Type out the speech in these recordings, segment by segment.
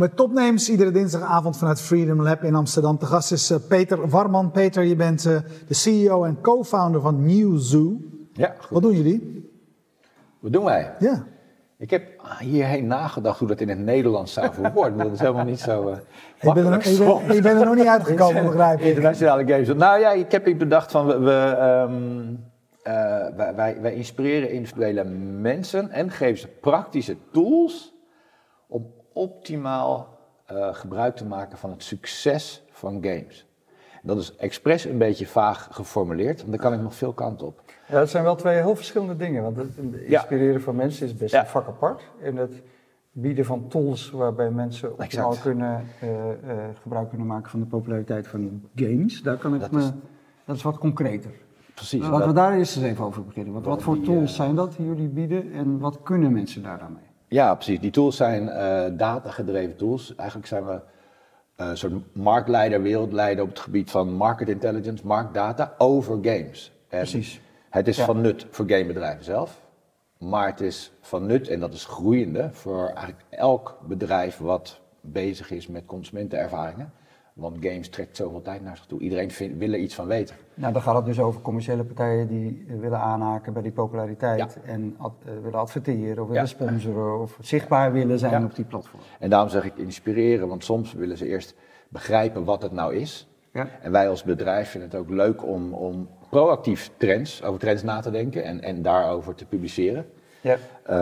Welkom bij Topnames, iedere dinsdagavond vanuit Freedom Lab in Amsterdam. Te gast is uh, Peter Warman. Peter, je bent uh, de CEO en co-founder van New Zoo. Ja, goed. Wat doen jullie? Wat doen wij? Ja. Ik heb hierheen nagedacht hoe dat in het Nederlands zou verwoorden. dat is helemaal niet zo uh, je, bent er, er nog niet uitgekomen, begrijp ik. Internationale games. Nou ja, ik heb bedacht van we... we um, wij, wij, wij inspireren individuele mensen en geven ze praktische tools om optimaal uh, gebruik te maken van het succes van games. Dat is expres een beetje vaag geformuleerd, want daar kan ik nog veel kant op. Ja, dat zijn wel twee heel verschillende dingen. Want het inspireren ja. van mensen is best ja. een vak apart. En het bieden van tools waarbij mensen optimaal kunnen, uh, uh, gebruik kunnen maken van de populariteit van games, daar kan ik dat me, is, dat is wat concreter. Precies. Laten we daar eerst eens even over beginnen. Want wat voor tools zijn dat die jullie bieden en wat kunnen mensen daar dan mee? Ja, precies. Die tools zijn uh, data-gedreven tools. Eigenlijk zijn we een soort marktleider, wereldleider op het gebied van market intelligence, marktdata over games. En precies. Het is ja. van nut voor gamebedrijven zelf, maar het is van nut, en dat is groeiende, voor eigenlijk elk bedrijf wat bezig is met consumentenervaringen. Want games trekt zoveel tijd naar zich toe. Iedereen vindt, wil er iets van weten. Nou, dan gaat het dus over commerciële partijen die willen aanhaken bij die populariteit. Ja. En ad, uh, willen adverteren of willen ja. sponsoren of zichtbaar willen zijn ja. op die platform. En daarom zeg ik inspireren, want soms willen ze eerst begrijpen wat het nou is. En wij als bedrijf vinden het ook leuk om, om proactief trends, over trends na te denken en, en daarover te publiceren. Ja. Uh,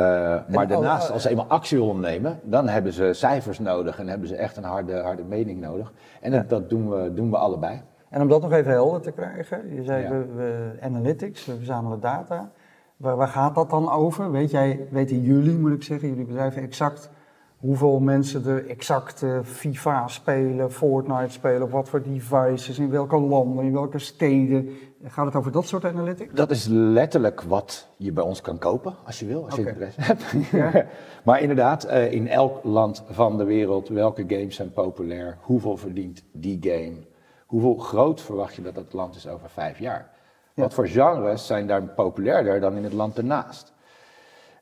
maar en daarnaast, als ze eenmaal actie willen nemen, dan hebben ze cijfers nodig en hebben ze echt een harde, harde mening nodig. En dat, dat doen, we, doen we allebei. En om dat nog even helder te krijgen, je zei ja. we, we, analytics, we verzamelen data. Waar, waar, gaat dat dan over? Weet jij, weten jullie, moet ik zeggen, jullie bedrijven exact hoeveel mensen er exact uh, FIFA spelen, Fortnite spelen, op wat voor devices, in welke landen, in welke steden. Gaat het over dat soort analytics? Dat is letterlijk wat je bij ons kan kopen, als je wil, als okay. je interesse hebt. Ja. maar inderdaad, uh, in elk land van de wereld, welke games zijn populair, hoeveel verdient die game, hoeveel groot verwacht je dat dat land is over vijf jaar. Ja. Wat voor genres zijn daar populairder dan in het land ernaast?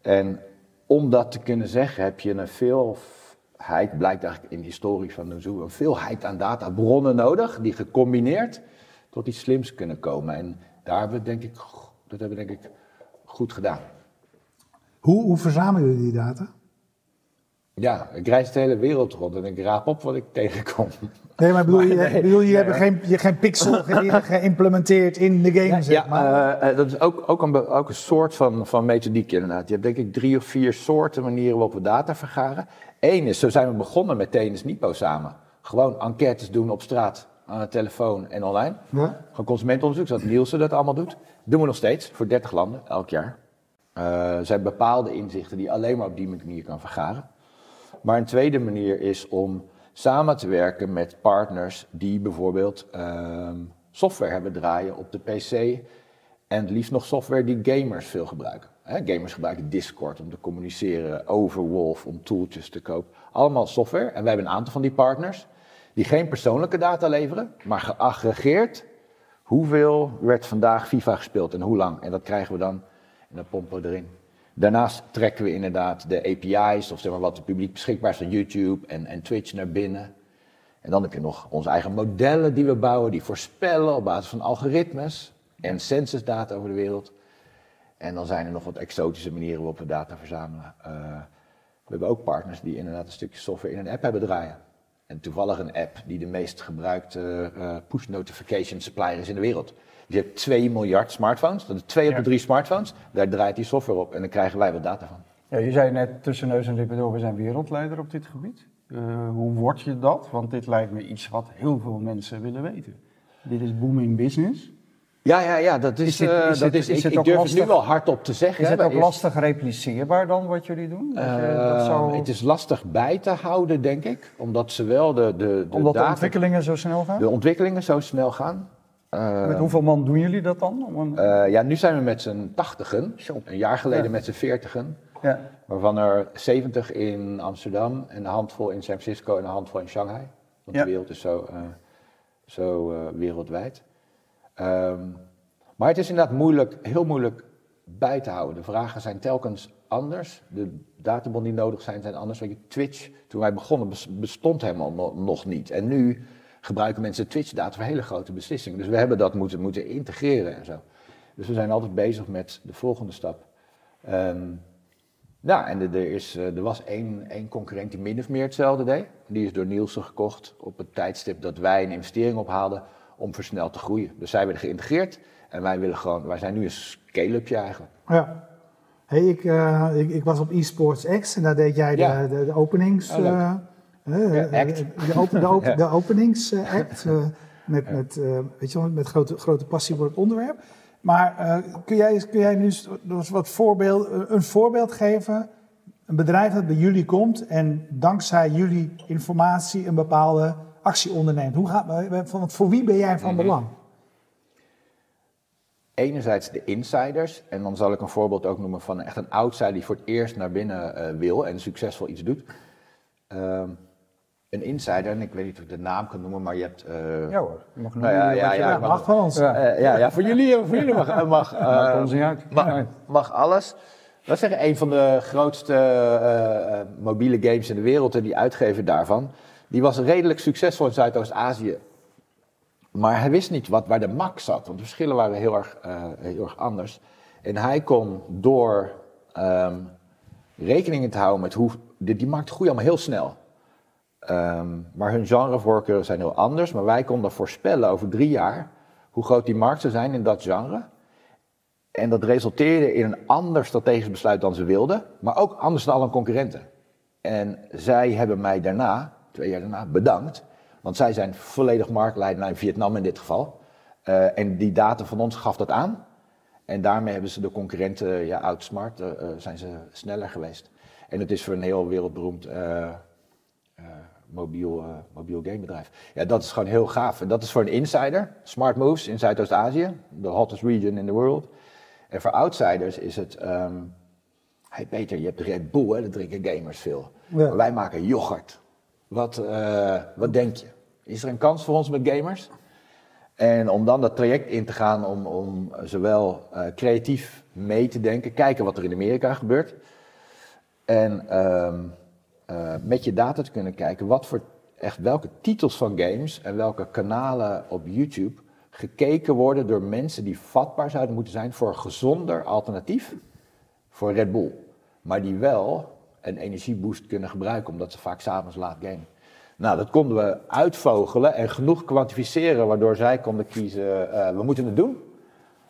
En om dat te kunnen zeggen heb je een veelheid, blijkt eigenlijk in de historie van Nuzoo, een veelheid aan databronnen nodig die gecombineerd tot iets slims kunnen komen. En daar hebben we denk ik, dat hebben we denk ik goed gedaan. Hoe, hoe verzamelen jullie die data? Ja, ik reis de hele wereld rond en ik raap op wat ik tegenkom. Nee, maar bedoel, je, nee, bedoel, je nee, hebt geen, je geen pixel geïmplementeerd in de game, ja, zeg maar. Ja, uh, dat is ook, ook, een, ook een soort van, van methodiek inderdaad. Je hebt denk ik drie of vier soorten manieren waarop we data vergaren. Eén is, zo zijn we begonnen met TNS Nipo samen. Gewoon enquêtes doen op straat, aan de telefoon en online. Ja. Gewoon consumentenonderzoek, zoals Nielsen dat allemaal doet. doen we nog steeds, voor 30 landen, elk jaar. Uh, er zijn bepaalde inzichten die je alleen maar op die manier kan vergaren. Maar een tweede manier is om samen te werken met partners die bijvoorbeeld uh, software hebben draaien op de PC. En het liefst nog software die gamers veel gebruiken. Gamers gebruiken Discord om te communiceren, Overwolf om tooltjes te kopen. Allemaal software. En wij hebben een aantal van die partners die geen persoonlijke data leveren, maar geaggregeerd hoeveel werd vandaag FIFA gespeeld en hoe lang. En dat krijgen we dan en dat pompen we erin. Daarnaast trekken we inderdaad de API's, of zeg maar wat het publiek beschikbaar is van YouTube en, en Twitch naar binnen. En dan heb je nog onze eigen modellen die we bouwen, die voorspellen op basis van algoritmes en censusdata over de wereld. En dan zijn er nog wat exotische manieren waarop we data verzamelen. Uh, we hebben ook partners die inderdaad een stukje software in een app hebben draaien. En toevallig een app die de meest gebruikte uh, push notification supplier is in de wereld. Je hebt 2 miljard smartphones, dat is 2 op de 3 smartphones, daar draait die software op en dan krijgen wij wat data van. Ja, je zei net tussen neus en lippen door, we zijn wereldleider op dit gebied. Uh, hoe word je dat? Want dit lijkt me iets wat heel veel mensen willen weten. Dit is booming business. Ja, ja, ja, dat is, is, dit, is, uh, dat is, is ik, ik durf lastig, het nu wel hardop te zeggen. Is het ook lastig repliceerbaar dan wat jullie doen? Uh, zou... Het is lastig bij te houden, denk ik. Omdat zowel de, de, de, omdat de ontwikkelingen zo snel gaan? De ontwikkelingen zo snel gaan. Uh, met hoeveel man doen jullie dat dan? Een... Uh, ja, nu zijn we met z'n tachtigen. Een jaar geleden ja. met z'n veertigen. Ja. Waarvan er 70 in Amsterdam en een handvol in San Francisco en een handvol in Shanghai. Want ja. de wereld is zo, uh, zo wereldwijd. Um, maar het is inderdaad moeilijk, heel moeilijk bij te houden. De vragen zijn telkens anders. De databonden die nodig zijn, zijn anders. Weet je, Twitch, toen wij begonnen, bestond helemaal nog niet. En nu gebruiken mensen Twitch-data voor hele grote beslissingen. Dus we hebben dat moeten, moeten integreren en zo. Dus we zijn altijd bezig met de volgende stap. Um, ja, en er, is, eh, er was één, één concurrent die min of meer hetzelfde deed. Die is door Nielsen gekocht op het tijdstip dat wij een investering ophaalden om versneld te groeien. Dus zij werden geïntegreerd en wij, willen gewoon, wij zijn nu een scale-upje eigenlijk. Ja. Hey, ik, uh, ik, ik, was op eSports X en daar deed jij de, de, de, openings... Uh, ja, act. De, open, de, open, de openingsact. met, met, weet je wel, met grote, grote passie voor het onderwerp. Maar kun, jij, kun jij nu wat voorbeeld, een voorbeeld geven? Een bedrijf dat bij jullie komt en dankzij jullie informatie een bepaalde actie onderneemt. Hoe gaat, voor wie ben jij van mhm. belang? enerzijds de insiders. En dan zal ik een voorbeeld ook noemen van echt een outsider die voor het eerst naar binnen uh, wil en succesvol iets doet. Uh, een insider, en ik weet niet of ik de naam kan noemen, maar je hebt... Uh, ja hoor, je mag nou, ja, ja, ja, mag, van ons. Ja. ja, ja, voor jullie, voor jullie mag, mag, mag, mag alles. Dat is een van de grootste mobiele games in de wereld en die uitgever daarvan. Die was redelijk succesvol in Zuidoost-Azië maar hij wist niet wat, waar de max zat, want de verschillen waren heel erg, uh, heel erg anders. En hij kon door um, rekening te houden met hoe. Die, die markt groeit allemaal heel snel. Um, maar hun genrevoorkeuren zijn heel anders. Maar wij konden voorspellen over drie jaar hoe groot die markt zou zijn in dat genre. En dat resulteerde in een ander strategisch besluit dan ze wilden, maar ook anders dan alle concurrenten. En zij hebben mij daarna, twee jaar daarna, bedankt want zij zijn volledig marktleider naar Vietnam in dit geval. Uh, en die data van ons gaf dat aan. En daarmee hebben ze de concurrenten ja, outsmart, uh, zijn ze sneller geweest. En het is voor een heel wereldberoemd mobiel, mobiel gamebedrijf. Ja, dat is gewoon heel gaaf. En dat is voor een insider, Smart Moves in Zuidoost-Azië, de hottest region in the world. En voor outsiders is het, um, hey Peter, je hebt Red Bull, hè, dat drinken gamers veel. Ja. wij maken yoghurt. Wat, wat denk je? Is er een kans voor ons met gamers? En om dan dat traject in te gaan om, om zowel uh, creatief mee te denken, kijken wat er in Amerika gebeurt. En uh, uh, met je data te kunnen kijken wat voor echt welke titels van games en welke kanalen op YouTube gekeken worden door mensen die vatbaar zouden moeten zijn voor een gezonder alternatief voor Red Bull. Maar die wel een energieboost kunnen gebruiken omdat ze vaak s'avonds laat gamen. Nou, dat konden we uitvogelen en genoeg kwantificeren, waardoor zij konden kiezen, uh, we moeten het doen.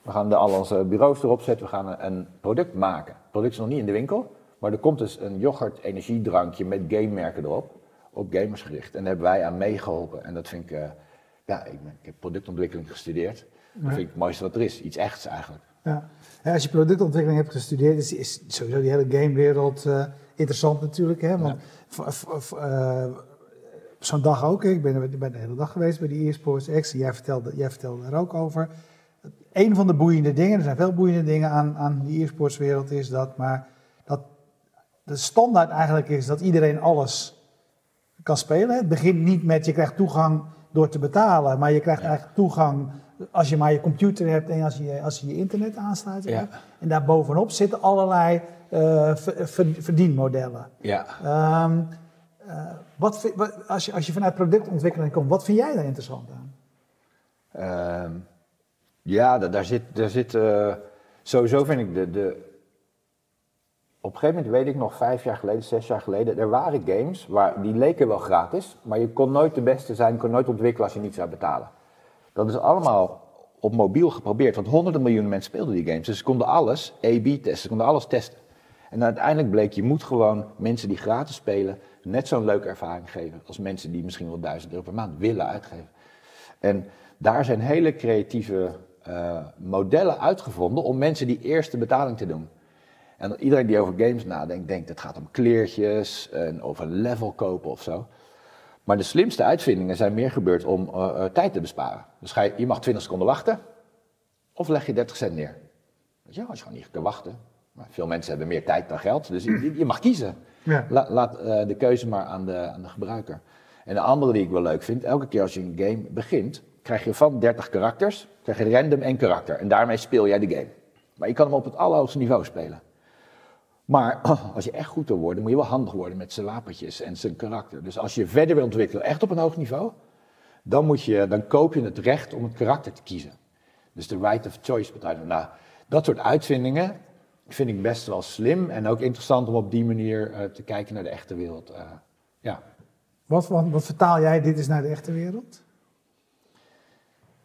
We gaan de, al onze bureaus erop zetten, we gaan een, product maken. Het product is nog niet in de winkel, maar er komt dus een yoghurt energiedrankje met gamemerken erop, op gamers gericht. En daar hebben wij aan meegeholpen. En dat vind ik, uh, ja, ik, ik, heb productontwikkeling gestudeerd. Dat vind ik het mooiste wat er is, iets echts eigenlijk. Ja. ja als je productontwikkeling hebt gestudeerd, is, is sowieso die hele gamewereld uh, interessant natuurlijk. Hè? Want ja zo'n dag ook. Ik ben, ben de hele dag geweest bij die eSports X. Jij vertelde, jij vertelde er ook over. Een van de boeiende dingen, er zijn veel boeiende dingen aan, aan die e-sports wereld, is dat, maar dat de standaard eigenlijk is dat iedereen alles kan spelen. Het begint niet met je krijgt toegang door te betalen, maar je krijgt eigenlijk toegang als je maar je computer hebt en als je als je, je internet aansluit. Ja. En daarbovenop zitten allerlei uh, verdienmodellen. Ja. Um, uh, wat, wat, als, je, als je vanuit productontwikkeling komt, wat vind jij daar interessant aan? Uh, ja, daar zit, daar zit uh, sowieso vind ik de, de. Op een gegeven moment weet ik nog, vijf jaar geleden, zes jaar geleden, er waren games waar die leken wel gratis, maar je kon nooit de beste zijn, kon nooit ontwikkelen als je niet zou betalen. Dat is allemaal op mobiel geprobeerd, want honderden miljoenen mensen speelden die games. Dus ze konden alles A-B testen, ze konden alles testen. En uiteindelijk bleek, je moet gewoon mensen die gratis spelen, net zo'n leuke ervaring geven als mensen die misschien wel duizend euro per maand willen uitgeven. En daar zijn hele creatieve uh, modellen uitgevonden om mensen die eerste betaling te doen. En iedereen die over games nadenkt, denkt het gaat om kleertjes en of een level kopen of zo. Maar de slimste uitvindingen zijn meer gebeurd om uh, uh, tijd te besparen. Dus ga je, je mag 20 seconden wachten, of leg je 30 cent neer. Weet je, als je gewoon niet kan wachten. Maar veel mensen hebben meer tijd dan geld, dus je, je mag kiezen. Ja. laat uh, de keuze maar aan de, aan de gebruiker. En de andere die ik wel leuk vind, elke keer als je een game begint, krijg je van 30 karakters, krijg je random één karakter. En daarmee speel jij de game. Maar je kan hem op het allerhoogste niveau spelen. Maar als je echt goed wil worden, moet je wel handig worden met zijn wapentjes en zijn karakter. Dus als je verder wil ontwikkelen, echt op een hoog niveau, dan, moet je, dan koop je het recht om het karakter te kiezen. Dus de right of choice betekent. Nou, dat soort uitvindingen vind ik best wel slim en ook interessant om op die manier uh, te kijken naar de echte wereld. Uh, ja. Wat, wat, wat, vertaal jij dit eens naar de echte wereld?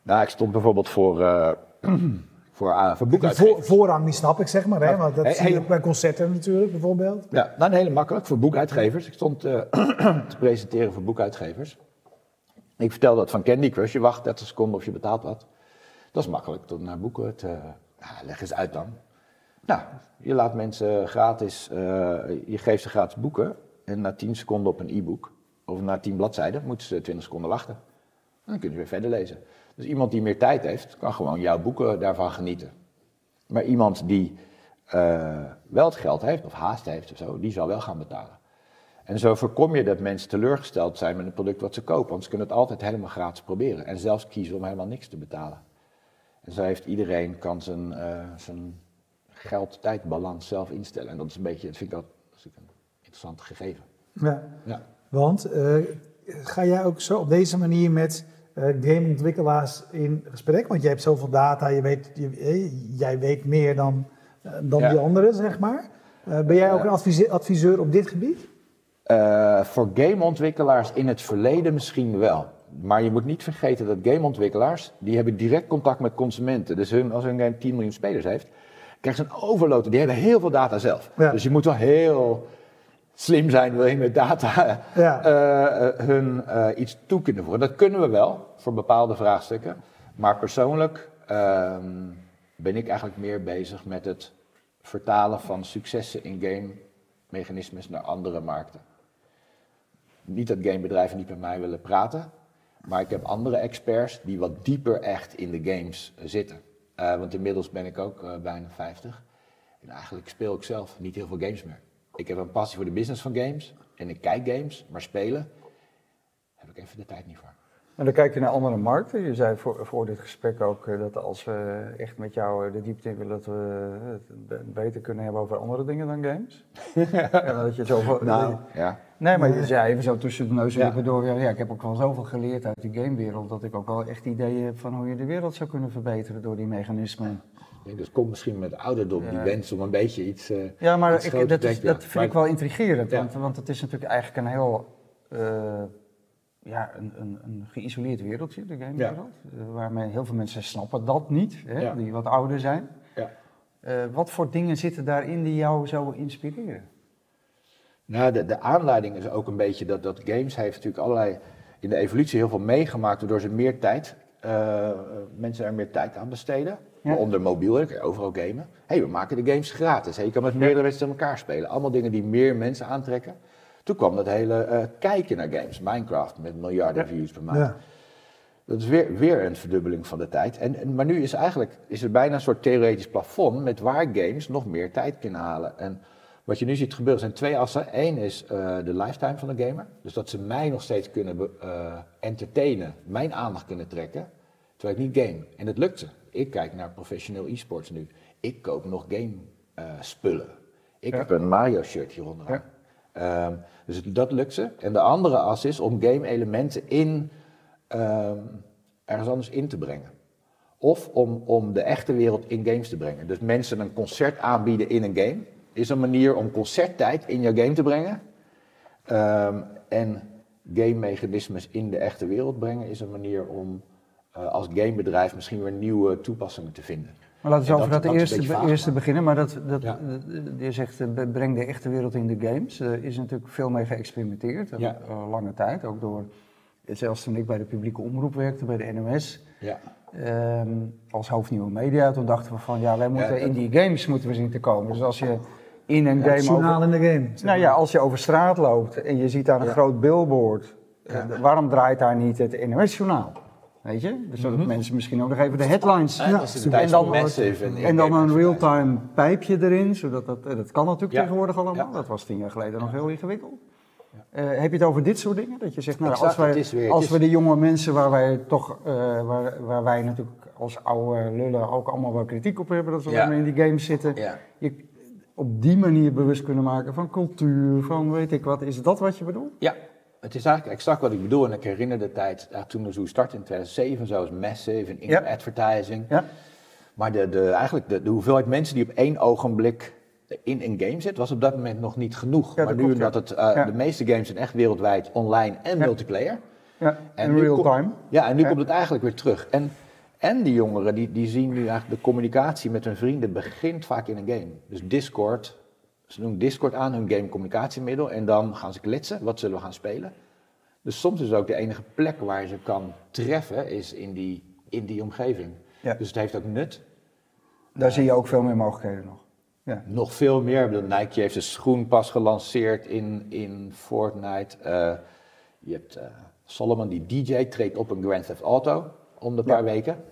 Nou, ik stond bijvoorbeeld voor, uh, voor, uh, voor boekuitgevers. Voor, voorrang, die snap ik zeg maar, hè? want dat he, zie je bij concerten natuurlijk bijvoorbeeld. Ja, nou, hele makkelijk, voor boekuitgevers. Ik stond te presenteren voor boekuitgevers. Ik vertelde dat van Candy Crush, je wacht 30 seconden of je betaalt wat. Dat is makkelijk, tot naar boeken te... Nou, leg eens uit dan. Nou, je laat mensen gratis, uh, je geeft ze gratis boeken. En na 10 seconden op een e-book, of na 10 bladzijden, moeten ze 20 seconden wachten. En dan kunnen ze weer verder lezen. Dus iemand die meer tijd heeft, kan gewoon jouw boeken daarvan genieten. Maar iemand die uh, wel het geld heeft, of haast heeft of zo, die zal wel gaan betalen. En zo voorkom je dat mensen teleurgesteld zijn met een product wat ze kopen. Want ze kunnen het altijd helemaal gratis proberen. En zelfs kiezen om helemaal niks te betalen. En zo heeft iedereen kan zijn, uh, zijn geld-tijdbalans zelf instellen. En dat is een beetje, dat vind ik, dat, een interessant gegeven. Ja, ja. want uh, ga jij ook zo op deze manier met gameontwikkelaars in gesprek? Want jij hebt zoveel data, je weet, je, eh, jij weet meer dan, uh, dan ja. die anderen, zeg maar. ben jij ook een adviseur, adviseur op dit gebied? voor gameontwikkelaars in het verleden misschien wel. Maar je moet niet vergeten dat gameontwikkelaars, die hebben direct contact met consumenten. Dus hun, als een game 10 miljoen spelers heeft, krijgen ze een overload. Die hebben heel veel data zelf. Ja. Dus je moet wel heel slim zijn, wil je met data ja. uh, hun uh, iets toe kunnen voegen. Dat kunnen we wel voor bepaalde vraagstukken. Maar persoonlijk uh, ben ik eigenlijk meer bezig met het vertalen van successen in game mechanismes naar andere markten. Niet dat gamebedrijven niet met mij willen praten, maar ik heb andere experts die wat dieper echt in de games zitten. Want inmiddels ben ik ook bijna 50. En eigenlijk speel ik zelf niet heel veel games meer. Ik heb een passie voor de business van games. En ik kijk games, maar spelen heb ik even de tijd niet voor. En dan kijk je naar andere markten. Je zei voor, voor dit gesprek ook uh, dat als we echt met jou de diepte in willen, dat we het beter kunnen hebben over andere dingen dan games. ja, dat je zoveel. Nou, ja. Nee, maar je zei even zo tussen de neus en ja. door. Ja, ik heb ook wel zoveel geleerd uit de gamewereld. Dat ik ook wel echt ideeën heb van hoe je de wereld zou kunnen verbeteren door die mechanismen. Dat komt misschien met ouderdom, die wens om een beetje iets. Uh, ja, maar ik, dat, is, dat vind maar, ik wel intrigerend. Want, want het is natuurlijk eigenlijk een heel. Uh, ja, een, een, een, geïsoleerd wereldje, de gamewereld. Ja. Uh, waarmee heel veel mensen snappen dat niet, hè, ja. die wat ouder zijn. Ja. Uh, wat voor dingen zitten daarin die jou zo inspireren? Nou, de, de aanleiding is ook een beetje dat, dat games heeft natuurlijk allerlei in de evolutie heel veel meegemaakt, waardoor ze meer tijd, uh, mensen er meer tijd aan besteden. Ja. Onder mobiel, kun je overal gamen. Hé, hey, we maken de games gratis. Hey, je kan met meerdere mensen tegen elkaar spelen. Allemaal dingen die meer mensen aantrekken. Toen kwam dat hele uh, kijken naar games. Minecraft met miljarden views per maand. Dat is weer, weer een verdubbeling van de tijd. En, en, maar nu is eigenlijk is er bijna een soort theoretisch plafond met waar games nog meer tijd kunnen halen. En wat je nu ziet gebeuren zijn twee assen. Eén is uh, de lifetime van de gamer. Dus dat ze mij nog steeds kunnen uh, entertainen, mijn aandacht kunnen trekken, terwijl ik niet game. En dat lukt ze. Ik kijk naar professioneel e-sports nu. Ik koop nog game spullen. Ik ja. heb een Mario shirt hier onderaan. Ja. Um, dus dat lukt ze. En de andere as is om game-elementen in um, ergens anders in te brengen. Of om, om de echte wereld in games te brengen. Dus mensen een concert aanbieden in een game is een manier om concerttijd in jouw game te brengen. Um, en game-mechanismes in de echte wereld brengen is een manier om uh, als gamebedrijf misschien weer nieuwe toepassingen te vinden. Maar laten we over dat, dat, eerste, eerste beginnen. Maar dat, dat, ja. je zegt, uh, breng de echte wereld in de games. Er is natuurlijk veel mee geëxperimenteerd, ja. uh, lange tijd. Ook door, zelfs toen ik bij de publieke omroep werkte, bij de NOS. Ja. Um, als hoofdnieuwe media, toen dachten we van, ja, wij moeten in die games moeten we zien te komen. Dus als je in een game. Journaal in de game. Nou ja, als je over straat loopt en je ziet daar een groot billboard, ja. uh, waarom draait daar niet het NOS-journaal? Weet je? Dus zodat mm -hmm. mensen misschien ook nog even de headlines. Ja, ja. En, dan, en dan een real-time pijpje erin, zodat dat, dat kan natuurlijk tegenwoordig allemaal. Dat was tien jaar geleden nog heel ingewikkeld. Eh, heb je het over dit soort dingen? Dat je zegt, nou, Exact, als, wij, weer- als is- we de jonge mensen waar wij toch, eh, waar, waar wij natuurlijk als oude lullen ook allemaal wel kritiek op hebben, dat we in die games zitten, Ja. je op die manier bewust kunnen maken van cultuur, van weet ik wat. Is dat wat je bedoelt? Ja, het is eigenlijk exact wat ik bedoel. En ik herinner de tijd ja, toen we zo startte in 2007, zo was Massive en Ja. advertising. Ja. Maar de, de, eigenlijk de, de hoeveelheid mensen die op één ogenblik in een game zit, was op dat moment nog niet genoeg. Ja, maar nu dat het, eh, de meeste games zijn echt wereldwijd online en multiplayer. Ja, En in real kom- time. Ja, en nu komt het eigenlijk weer terug. En, en die jongeren, die, die zien nu eigenlijk de communicatie met hun vrienden begint vaak in een game. Dus Discord, ze doen Discord aan, hun game communicatiemiddel, en dan gaan ze kletsen, wat zullen we gaan spelen? Dus soms is ook de enige plek waar je ze kan treffen, is in die, in die omgeving. Ja. Dus het heeft ook nut. Daar zie je ook veel meer mogelijkheden nog. Ja. Nog veel meer. Nike heeft een schoen pas gelanceerd in, in Fortnite. Eh, je hebt eh, Solomon, die DJ, treedt op een Grand Theft Auto om de Ja. paar weken.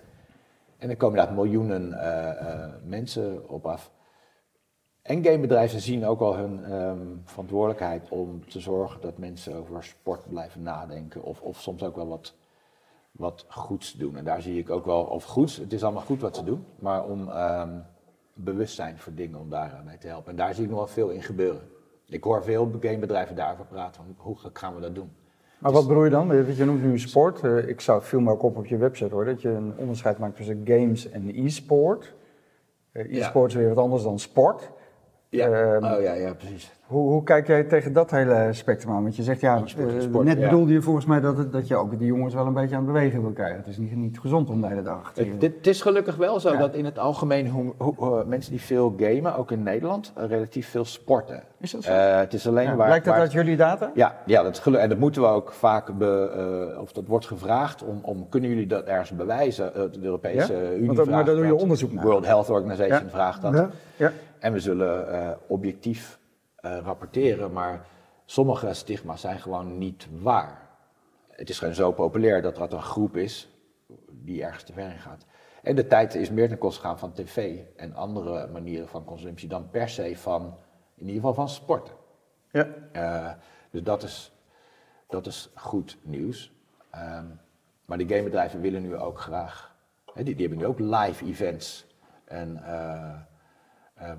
En er komen inderdaad miljoenen eh, eh, mensen op af. En gamebedrijven zien ook al hun ehm, verantwoordelijkheid om te zorgen dat mensen over sport blijven nadenken. Of, of soms ook wel wat, wat goeds doen. En daar zie ik ook wel, of goeds, het is allemaal goed wat ze doen, maar om ehm, bewustzijn voor dingen, om daar mee te helpen. En daar zie ik nog wel veel in gebeuren. Ik hoor veel gamebedrijven daarover praten, van hoe gaan we dat doen? Maar wat bedoel je dan? Je noemt nu sport. Eh, Ik zou viel me ook op op je website hoor, dat je een onderscheid maakt tussen games en e-sport. Eh, Ja. E-sport is weer wat anders dan sport. Ehm, oh ja, ja, precies. Hoe, hoe kijk jij tegen dat hele spectrum aan? Want je zegt ja, eh, sport, net ja. bedoelde je volgens mij dat, het, dat je ook die jongens wel een beetje aan het bewegen wil krijgen. Het is niet, niet gezond om de hele dag te Het, dit, het is gelukkig wel zo Ja. dat in het algemeen hoe, hoe- hoe mensen die veel gamen, ook in Nederland, eh, relatief veel sporten. Is dat zo? Eh, het is alleen Ja, waar. Blijkt dat waar uit jullie data? Ja, ja dat is en dat moeten we ook vaak, be, eh, of dat wordt gevraagd om, om kunnen jullie dat ergens bewijzen? Eh, de Europese? Unie dat- maar vraagt daar doe je onderzoek naar. World Health Organization vraagt dat. Ja. Ja. En we zullen eh, objectief eh, rapporteren, maar sommige stigma's zijn gewoon niet waar. Het is gewoon zo populair dat er een groep is die ergens te ver in gaat. En de tijd is meer ten koste gaan van tv en andere manieren van consumptie dan per se van, in ieder geval van sporten. Ja. Eh, dus dat is, dat is goed nieuws. Ehm, maar de gamebedrijven willen nu ook graag, hè, die, die hebben nu ook live events. En, eh, eh,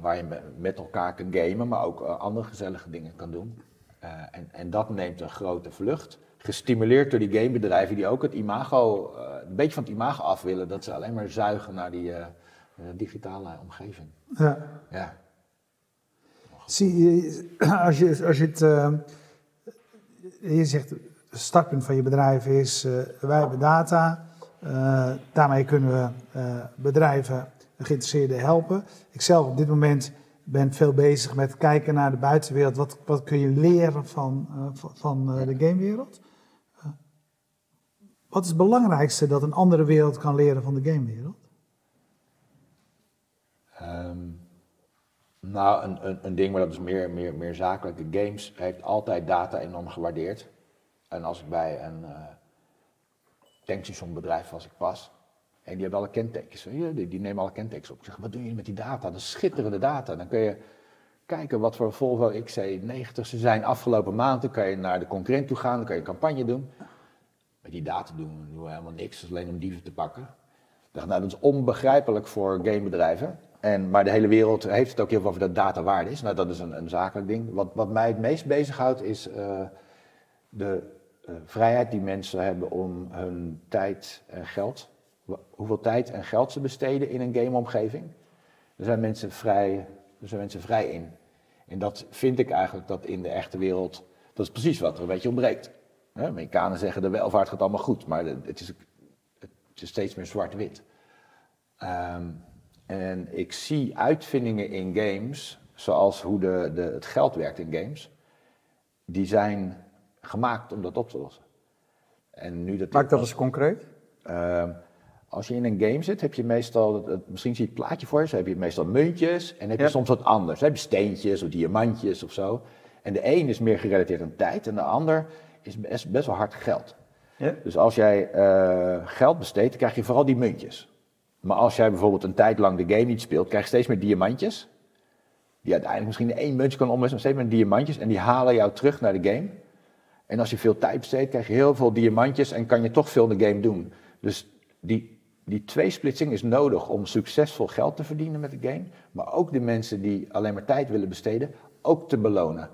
waar je me- met elkaar kan gamen, maar ook eh, andere gezellige dingen kan doen. Eh, en, en dat neemt een grote vlucht. Gestimuleerd door die gamebedrijven die ook het imago, eh, een beetje van het imago af willen. Dat ze alleen maar zuigen naar die eh, eh, digitale omgeving. Ja. Ja. Zie je, als je, als je het, eh, je zegt, het startpunt van je bedrijf is, eh, wij hebben data, eh, daarmee kunnen we eh, bedrijven, geïnteresseerden helpen. Ik zelf op dit moment ben veel bezig met kijken naar de buitenwereld. Wat, wat kun je leren van, eh, van, eh, de gamewereld? Eh, wat is het belangrijkste dat een andere wereld kan leren van de gamewereld? Ehm, nou, een, een, een ding, maar dat is meer, meer, meer zakelijk. De games heeft altijd data enorm gewaardeerd. En als ik bij een uh, tankstationbedrijf was ik pas, en die hebben alle kentekens, je, die, nemen alle kentekens op. Ik zeg, wat doen jullie met die data? Dat is schitterende data. Dan kun je kijken wat voor Volvo XC90 ze zijn afgelopen maand. Dan kan je naar de concurrent toe gaan, dan kan je een campagne doen. Met die data doen we helemaal niks, dat is alleen om dieven te pakken. Dacht, nou, dat is onbegrijpelijk voor gamebedrijven. En, maar de hele wereld heeft het ook heel veel over dat data waard is. Nou, dat is een, een zakelijk ding. Wat, wat mij het meest bezighoudt is eh, de eh, vrijheid die mensen hebben om hun tijd en geld, hoeveel tijd en geld ze besteden in een gameomgeving. Daar zijn mensen vrij, daar zijn mensen vrij in. En dat vind ik eigenlijk dat in de echte wereld, dat is precies wat er een beetje ontbreekt. Amerikanen zeggen de welvaart gaat allemaal goed, maar het is, het is steeds meer zwart-wit. Ehm, en ik zie uitvindingen in games, zoals hoe de, de, het geld werkt in games, die zijn gemaakt om dat op te lossen. En nu dat Maak dat eens concreet. Ehm, als je in een game zit, heb je meestal, misschien zie je het plaatje voor je, heb je meestal muntjes en heb je Ja. soms wat anders. Dan heb je steentjes of diamantjes of zo. En de een is meer gerelateerd aan tijd en de ander is best, best wel hard geld. Ja. Dus als jij eh, geld besteedt, dan krijg je vooral die muntjes. Maar als jij bijvoorbeeld een tijd lang de game niet speelt, krijg je steeds meer diamantjes. Die uiteindelijk misschien één muntje kan omwisselen, maar steeds meer diamantjes. En die halen jou terug naar de game. En als je veel tijd besteedt, krijg je heel veel diamantjes en kan je toch veel in de game doen. Dus die, die tweesplitsing is nodig om succesvol geld te verdienen met de game. Maar ook de mensen die alleen maar tijd willen besteden, ook te belonen.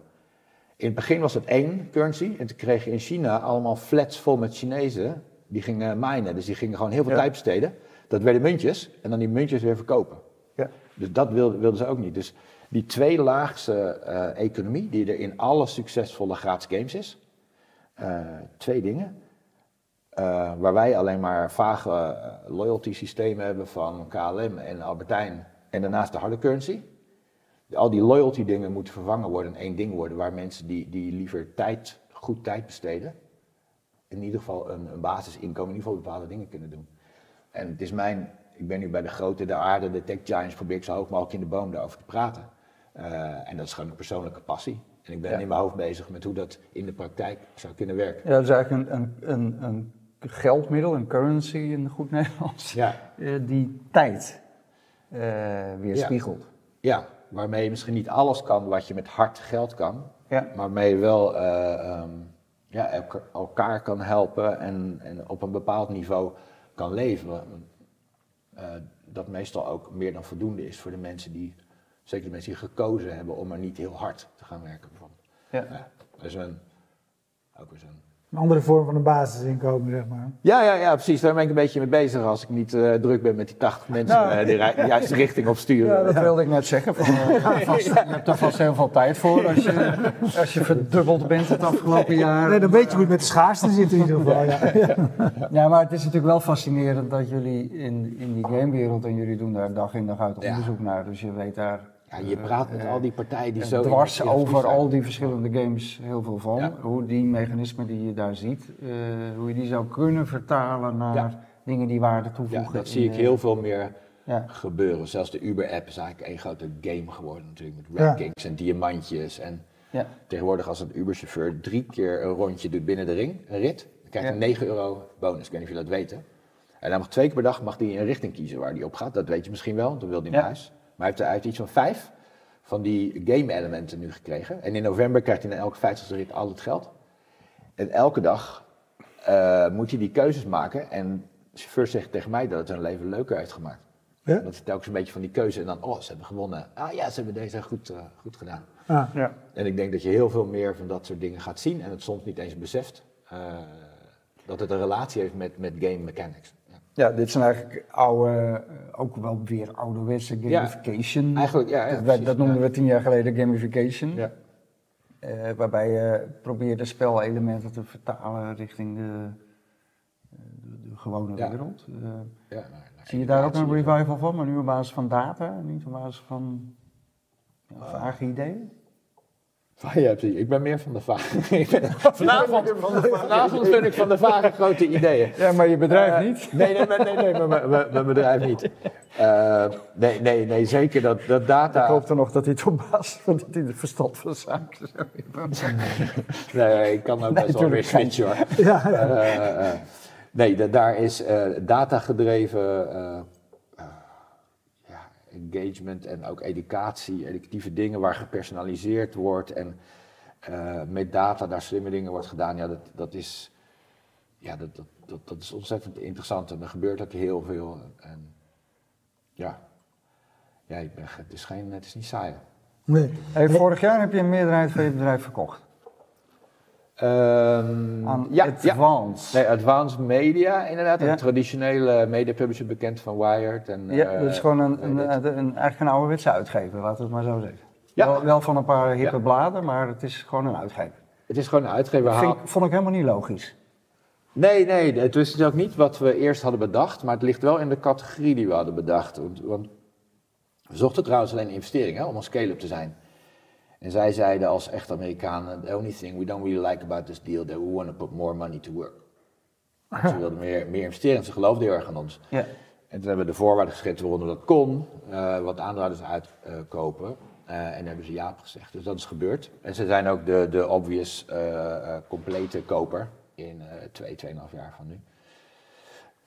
In het begin was het één currency en toen kreeg je in China allemaal flats vol met Chinezen. Die gingen minen, dus die gingen gewoon heel veel Ja. tijd besteden. Dat werden muntjes en dan die muntjes weer verkopen. Ja. Dus dat wilden, wilden ze ook niet. Dus die tweelaagse eh economie, die er in alle succesvolle gratis games is, eh, twee dingen. Eh, waar wij alleen maar vage eh, loyalty systemen hebben van KLM en Albertijn en daarnaast de harde currency. Al die loyalty dingen moeten vervangen worden en één ding worden waar mensen die, die liever tijd, goed tijd besteden, in ieder geval een, een basisinkomen, in ieder geval bepaalde dingen kunnen doen. En het is mijn, ik ben nu bij de grote, de aarde, de tech giants, probeer ik zo hoog mogelijk in de boom daarover te praten. Eh, en dat is gewoon een persoonlijke passie. En ik ben Ja. in mijn hoofd bezig met hoe dat in de praktijk zou kunnen werken. Ja, dat is eigenlijk een, een, een, een geldmiddel, een currency in goed Nederlands, Ja, eh, die tijd eh weerspiegelt. ja, waarmee je misschien niet alles kan wat je met hard geld kan, Ja. maar waarmee je wel ehm, ja, elka- elkaar kan helpen en, en op een bepaald niveau kan leven. Dat meestal ook meer dan voldoende is voor de mensen die, zeker de mensen die gekozen hebben om er niet heel hard te gaan werken bijvoorbeeld. Ja. Ja, dat is een, ook weer zo'n... Een andere vorm van een basisinkomen, zeg maar. Ja, ja, ja, precies. Daar ben ik een beetje mee bezig als ik niet eh, druk ben met die 80 mensen Nou, eh, die de juiste richting op sturen. Ja, dat wilde ik net zeggen. Van, je, hebt vast, je hebt er vast heel veel tijd voor als je, als je verdubbeld bent het afgelopen jaar. Nee, dan weet je hoe het met de schaarste zit in ieder geval. Ja. Ja, maar het is natuurlijk wel fascinerend dat jullie in, in die gamewereld en jullie doen daar dag in dag uit Ja. onderzoek naar. Dus je weet daar Ja, je praat met eh, al die partijen die eh, zo... dwars over zijn. al die verschillende games heel veel van. Ja. Hoe die mechanismen die je daar ziet, eh, hoe je die zou kunnen vertalen naar Ja. dingen die waarde toevoegen. Ja, dat zie ik de- heel veel meer Ja. gebeuren. Zelfs de Uber-app is eigenlijk één grote game geworden natuurlijk. Met rankings en diamantjes. En tegenwoordig als een Uber-chauffeur drie keer een rondje doet binnen de ring, een rit, dan krijgt hij Ja. 9 euro bonus. Ik weet niet of jullie dat weten. En hij mag twee keer per dag mag hij een richting kiezen waar hij op gaat. Dat weet je misschien wel, want dan wil hij naar huis. Maar hij heeft, hij heeft iets van vijf van die game-elementen nu gekregen. En in november krijgt hij na elke 50 rit al het geld. En elke dag eh, moet je die keuzes maken. En de chauffeur zegt tegen mij dat het hun leven leuker heeft gemaakt. Ja? Dat is telkens een beetje van die keuze. En dan, oh, ze hebben gewonnen. Ah ja, ze hebben deze goed, eh, goed gedaan. Ah, Ja. En ik denk dat je heel veel meer van dat soort dingen gaat zien. En het soms niet eens beseft. eh, dat het een relatie heeft met, met game mechanics. Ja. Dit zijn eigenlijk oude, eh, ook wel weer ouderwetse gamification. Eigenlijk, ja. ja dat, precies, dat noemden ja. we tien jaar geleden gamification. Ja. Eh, waarbij je probeerde spelelementen te vertalen richting de, eh, de, de gewone wereld. Ja, nou, nou, zie je daar ook een revival van, maar nu op basis van data, niet op basis van ja, vage ideeën? Ja, precies. Ik ben meer van de vage. Ik ben- vanavond, vanavond ben ik van de vage grote ideeën. Ja, maar je bedrijf Eh, niet. Nee, nee, nee, nee, nee mijn- mijn- mijn mijn bedrijf niet. Eh, nee, nee, nee, zeker dat, dat data. Ik hoopte nog dat hij het op basis van dat hij de verstand van zaken zou hebben. Nee, ik kan ook best wel weer switchen hoor. ja, ja. Eh, nee, da- daar is datagedreven eh, ja, engagement en ook educatie, educatieve dingen waar gepersonaliseerd wordt en eh, met data daar slimme dingen wordt gedaan. Ja, dat, dat is, ja, dat, dat, dat, dat is ontzettend interessant en er gebeurt ook heel veel. En, ja, ja ik ben, het, is geen, het is niet saai. Nee. Hey, vorig jaar heb je een meerderheid van je bedrijf verkocht. Ehm, ja, ja. Advance. Nee, Advanced Media, inderdaad. Ja. Een traditionele media publisher bekend van Wired. En, Ja, eh, dat is gewoon een, een, een, een- eigenlijk een ouderwetse uitgever, laten we het maar zo zeggen. Ja. Wel, wel van een paar hippe Ja. bladen, maar het is gewoon een uitgever. Het is gewoon een uitgever. Vind vond ik helemaal niet logisch. Nee, nee, het is ook niet wat we eerst hadden bedacht, maar het ligt wel in de categorie die we hadden bedacht. Want, want we zochten trouwens alleen investeringen om een scale-up te zijn. En zij zeiden als echt Amerikanen, the only thing we don't really like about this deal, that we want to put more money to work. Dus ze wilden meer, meer investeren en ze geloofden heel erg aan ons. Ja. En toen hebben we de voorwaarden geschreven waaronder dat kon, eh, wat aandeelhouders uitkopen. Eh, en hebben ze ja op gezegd. Dus dat is gebeurd. En ze zijn ook de, de obvious eh, complete koper in twee, tweeënhalf jaar van nu.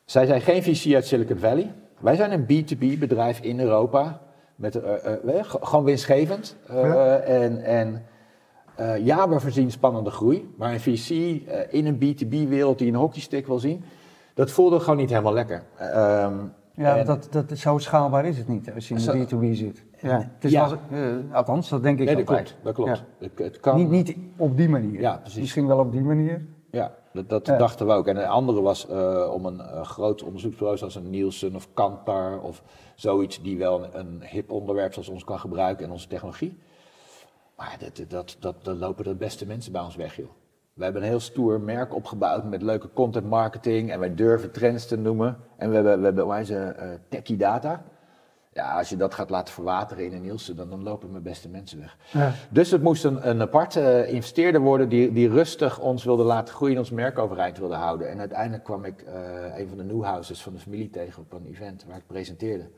Zij zijn geen VC uit Silicon Valley. Wij zijn een B2B bedrijf in Europa. Met, eh, eh, eh, gewoon winstgevend. Ja. En, en ja, we voorzien spannende groei. Maar een VC in een B2B-wereld die een hockeystick wil zien, dat voelde gewoon niet helemaal lekker. Ehm, Ja, dat, dat, zo schaalbaar is het niet als je in de B2B zit. Ja. Het is Ja. althans, dat denk ik nee, dat altijd. klopt. Dat klopt. Ja. Het, het kan, Niet, niet op die manier. Ja, precies. Misschien wel op die manier. Ja, dat, dat Ja. dachten we ook. En een andere was eh, om een eh, groot onderzoeksbureau zoals een Nielsen of Kantar of zoiets die wel een, een hip onderwerp zoals ons kan gebruiken en onze technologie. Maar dat, dat, dat, dat lopen de beste mensen bij ons weg, joh. We hebben een heel stoer merk opgebouwd met leuke content marketing en wij durven trends te noemen. En we hebben, we hebben hoe heet ze, eh, techie data. Ja, als je dat gaat laten verwateren in een Nielsen, dan, dan lopen mijn beste mensen weg. Ja. Dus het moest een, een aparte eh, investeerder worden die, die rustig ons wilde laten groeien en ons merk overeind wilde houden. En uiteindelijk kwam ik eh, een van de Newhouses van de familie tegen op een event waar ik presenteerde.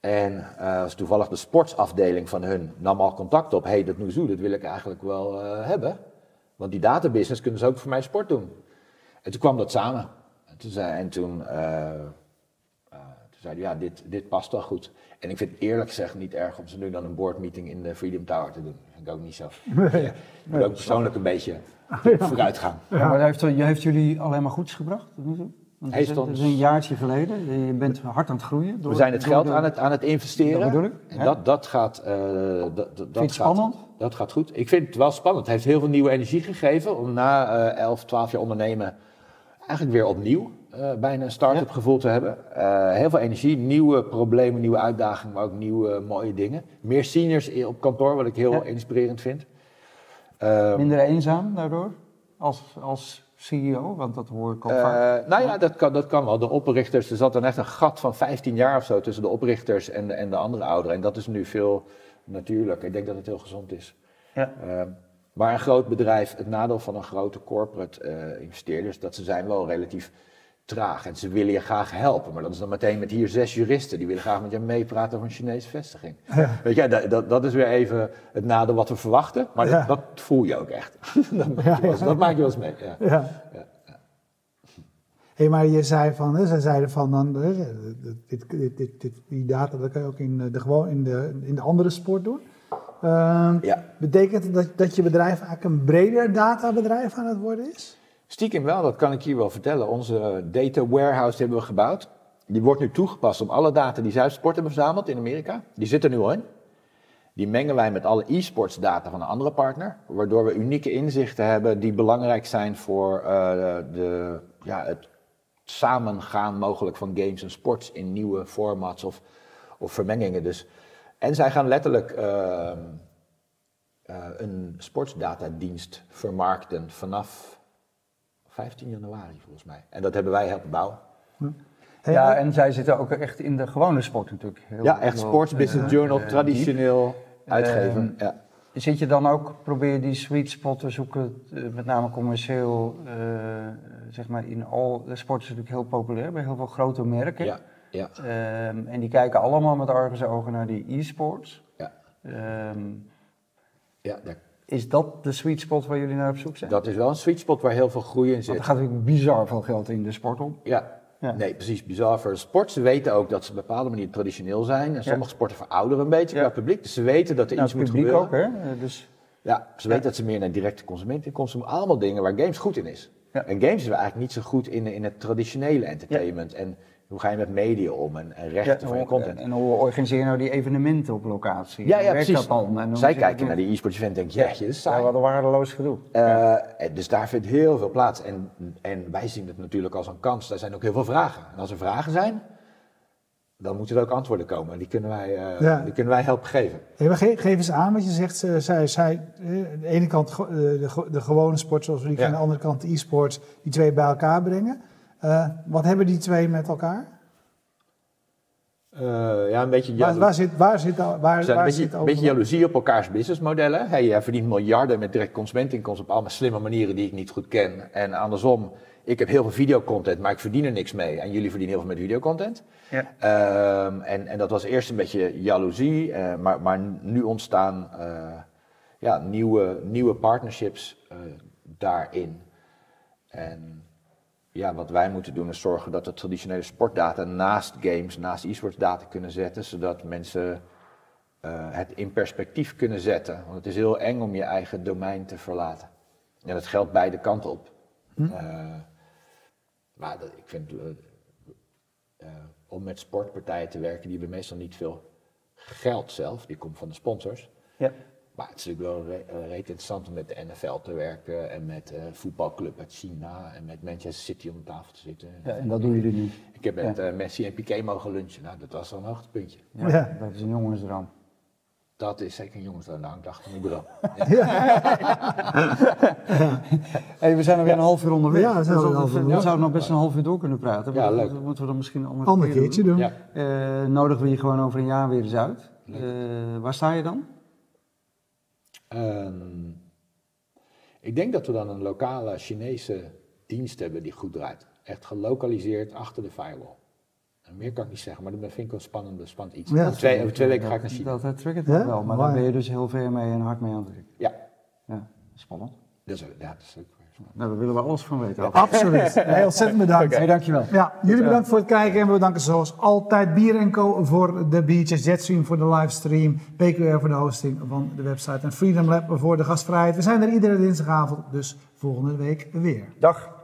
En eh was toevallig de sportsafdeling van hun nam al contact op. hey, dat Noezoe, dat wil ik eigenlijk wel hebben. Want die databusiness kunnen ze ook voor mij sport doen. En toen kwam dat samen. En toen, zei, en toen, eh, eh, zeiden ja, dit, dit past wel goed. En ik vind het eerlijk gezegd niet erg om ze nu dan een boardmeeting in de Freedom Tower te doen. Dat vind ik ook niet zo. Ik moet ook persoonlijk een beetje vooruit gaan. Ja. Maar heeft, je heeft jullie alleen maar goeds gebracht? tot nu toe? Want het is- ons- Het is een jaartje geleden. Je bent hard aan het groeien. door- We zijn het door geld de- aan het, aan het investeren. Dat bedoel ik, En dat, dat gaat. eh, dat, dat, dat Vind je het gaat, spannend? Dat gaat goed. Ik vind het wel spannend. Het heeft heel veel nieuwe energie gegeven om na eh 11, 12 jaar ondernemen eigenlijk weer opnieuw eh, bijna een start-up Ja. gevoel te hebben. Eh, heel veel energie, nieuwe problemen, nieuwe uitdagingen, maar ook nieuwe mooie dingen. Meer seniors op kantoor, wat ik heel Ja. inspirerend vind. Eh, Minder eenzaam daardoor? Als, als CEO? Want dat hoor ik al vaak. Eh, nou ja, dat kan, dat kan wel. De oprichters, er zat dan echt een gat van 15 jaar of zo tussen de oprichters en de, en de andere ouderen. En dat is nu veel natuurlijker. Ik denk dat het heel gezond is. Ja. Ehm, maar een groot bedrijf, het nadeel van een grote corporate eh, investeerder is dat ze zijn wel relatief traag. En ze willen je graag helpen. Maar dat is dan meteen met hier zes juristen. Die willen graag met je meepraten over een Chinese vestiging. Weet je, dat, dat, dat is weer even het nadeel wat we verwachten. Maar Ja. dat, dat voel je ook echt. dat, maak je wel eens- dat maak je wel eens mee. Ja. Ja. Ja, Hé, maar je zei van, hè, ze zeiden van, dan, dit, dit, dit, die data dat kan je ook in de, gewoon in de, in de andere sport doen. Ehm, Ja. Betekent dat, dat je bedrijf eigenlijk een breder databedrijf aan het worden is? Stiekem wel, dat kan ik hier wel vertellen. Onze data warehouse hebben we gebouwd. Die wordt nu toegepast om alle data die Zuidsport hebben verzameld in Amerika. Die zitten er nu al in. Die mengen wij met alle e-sports data van een andere partner. Waardoor we unieke inzichten hebben die belangrijk zijn voor eh, de, ja, het samengaan mogelijk van games en sports in nieuwe formats of, of vermengingen. Dus. En zij gaan letterlijk ehm, eh, een sportsdatadienst vermarkten vanaf 15 januari volgens mij. En dat hebben wij helpen bouwen. Hé, ja, en zij zitten ook echt in de gewone sport natuurlijk. Heel- Ja, echt Sports eh, Business Journal, eh, traditioneel uitgeven. Ehm, ja. Zit je dan ook, probeer die sweet spot te zoeken, eh, met name commercieel, eh, zeg maar in al, de sport is natuurlijk heel populair bij heel veel grote merken. Ja, ja, Ehm, en die kijken allemaal met argusogen naar die e-sports. ja, Ehm, ja daar- is dat de sweet spot waar jullie naar op zoek zijn? dat is wel een sweet spot waar heel veel groei in Want er zit. gaat natuurlijk bizar veel geld in de sport om. Ja. Ja. Nee, precies. Bizar voor de sport. Ze weten ook dat ze op een bepaalde manier traditioneel zijn. En sommige sporten verouderen een beetje Ja. qua publiek. Dus ze weten dat er Nou, iets het moet publiek gebeuren. ook, hè? Dus, Ja, ze weten dat ze meer naar directe consumenteninkomsten moeten. Allemaal dingen waar games goed in is. Ja. En games is eigenlijk niet zo goed in, in het traditionele entertainment. En hoe ga je met media om en, en rechten voor je hoe- content. En hoe organiseer je nou die evenementen op locatie? Ja, ja, werkt precies. dat dan? En hoe Zij kijken naar die e-sports event en denken, jeetje, dat is saai. Ja, wat een waardeloos gedoe. Eh, dus daar vindt heel veel plaats. En, en wij zien het natuurlijk als een kans. Daar zijn ook heel veel vragen. En als er vragen zijn, dan moeten er ook antwoorden komen. Die kunnen wij, eh, Ja. die kunnen wij helpen geven. Hé, maar ge- geef eens aan wat je zegt. Zij, zij, zij, aan de ene kant de, de gewone sport zoals we die Ja. kennen, aan de andere kant de e-sports, die twee bij elkaar brengen. Eh, wat hebben die twee met elkaar? Eh, ja, een beetje Waar, waar zit, waar zit, waar, waar een beetje, zit een beetje jaloezie op elkaars businessmodellen. Hey, jij verdient miljarden met direct consumenteninkomsten op allemaal slimme manieren die ik niet goed ken. En andersom, ik heb heel veel videocontent, maar ik verdien er niks mee. En jullie verdienen heel veel met videocontent. Ja. Ehm, en, en dat was eerst een beetje jaloezie, eh, maar, maar nu ontstaan eh, ja, nieuwe, nieuwe partnerships eh, daarin. En ja, wat wij moeten doen is zorgen dat de traditionele sportdata naast games, naast e-sports data kunnen zetten, zodat mensen eh, het in perspectief kunnen zetten. Want het is heel eng om je eigen domein te verlaten. En dat geldt beide kanten op. Eh, maar dat, ik vind, eh, om met sportpartijen te werken, die hebben meestal niet veel geld zelf. Die komt van de sponsors. Ja. Maar het is natuurlijk wel re- eh, reet interessant om met de NFL te werken en met eh voetbalclub uit China en met Manchester City om tafel te zitten. ja, en dat doen jullie nu. Ik heb met eh, Messi en Piqué mogen lunchen. Nou, dat was al een hoogtepuntje. Ja, Ja. Dat is een jongensdroom. Dat is zeker een jongensdroom. Nou, ik dacht mijn bureau. Hey, we zijn alweer een half uur onderweg. Ja, we zijn alweer een half uur we zouden nog best een half uur door kunnen praten. Ja, leuk. Dat moeten we dan misschien een Ander keer keertje doen. doen. Ja. Eh, nodigen we je gewoon over een jaar weer eens uit. Eh, waar sta je dan? Ehm, ik denk dat we dan een lokale Chinese dienst hebben die goed draait. Echt gelokaliseerd achter de firewall. En meer kan ik niet zeggen, maar dat vind ik wel spannend, spannend iets. Ja. over, twee, over twee weken ga ik naar China. Dat, dat triggert Ja? wel, maar Mooi. daar ben je dus heel ver mee en hard mee aan het werken. Ja, Ja, spannend. dat is, ja, dat is ook. Nou, daar willen we alles van weten. Absoluut. Heel ontzettend bedankt. Hey, dankjewel. Ja, jullie bedankt voor het kijken en we bedanken zoals altijd Bier Co voor de biertjes, Jetstream voor de livestream, PQR voor de hosting van de website en Freedom Lab voor de gastvrijheid. We zijn er iedere dinsdagavond, dus volgende week weer. Dag.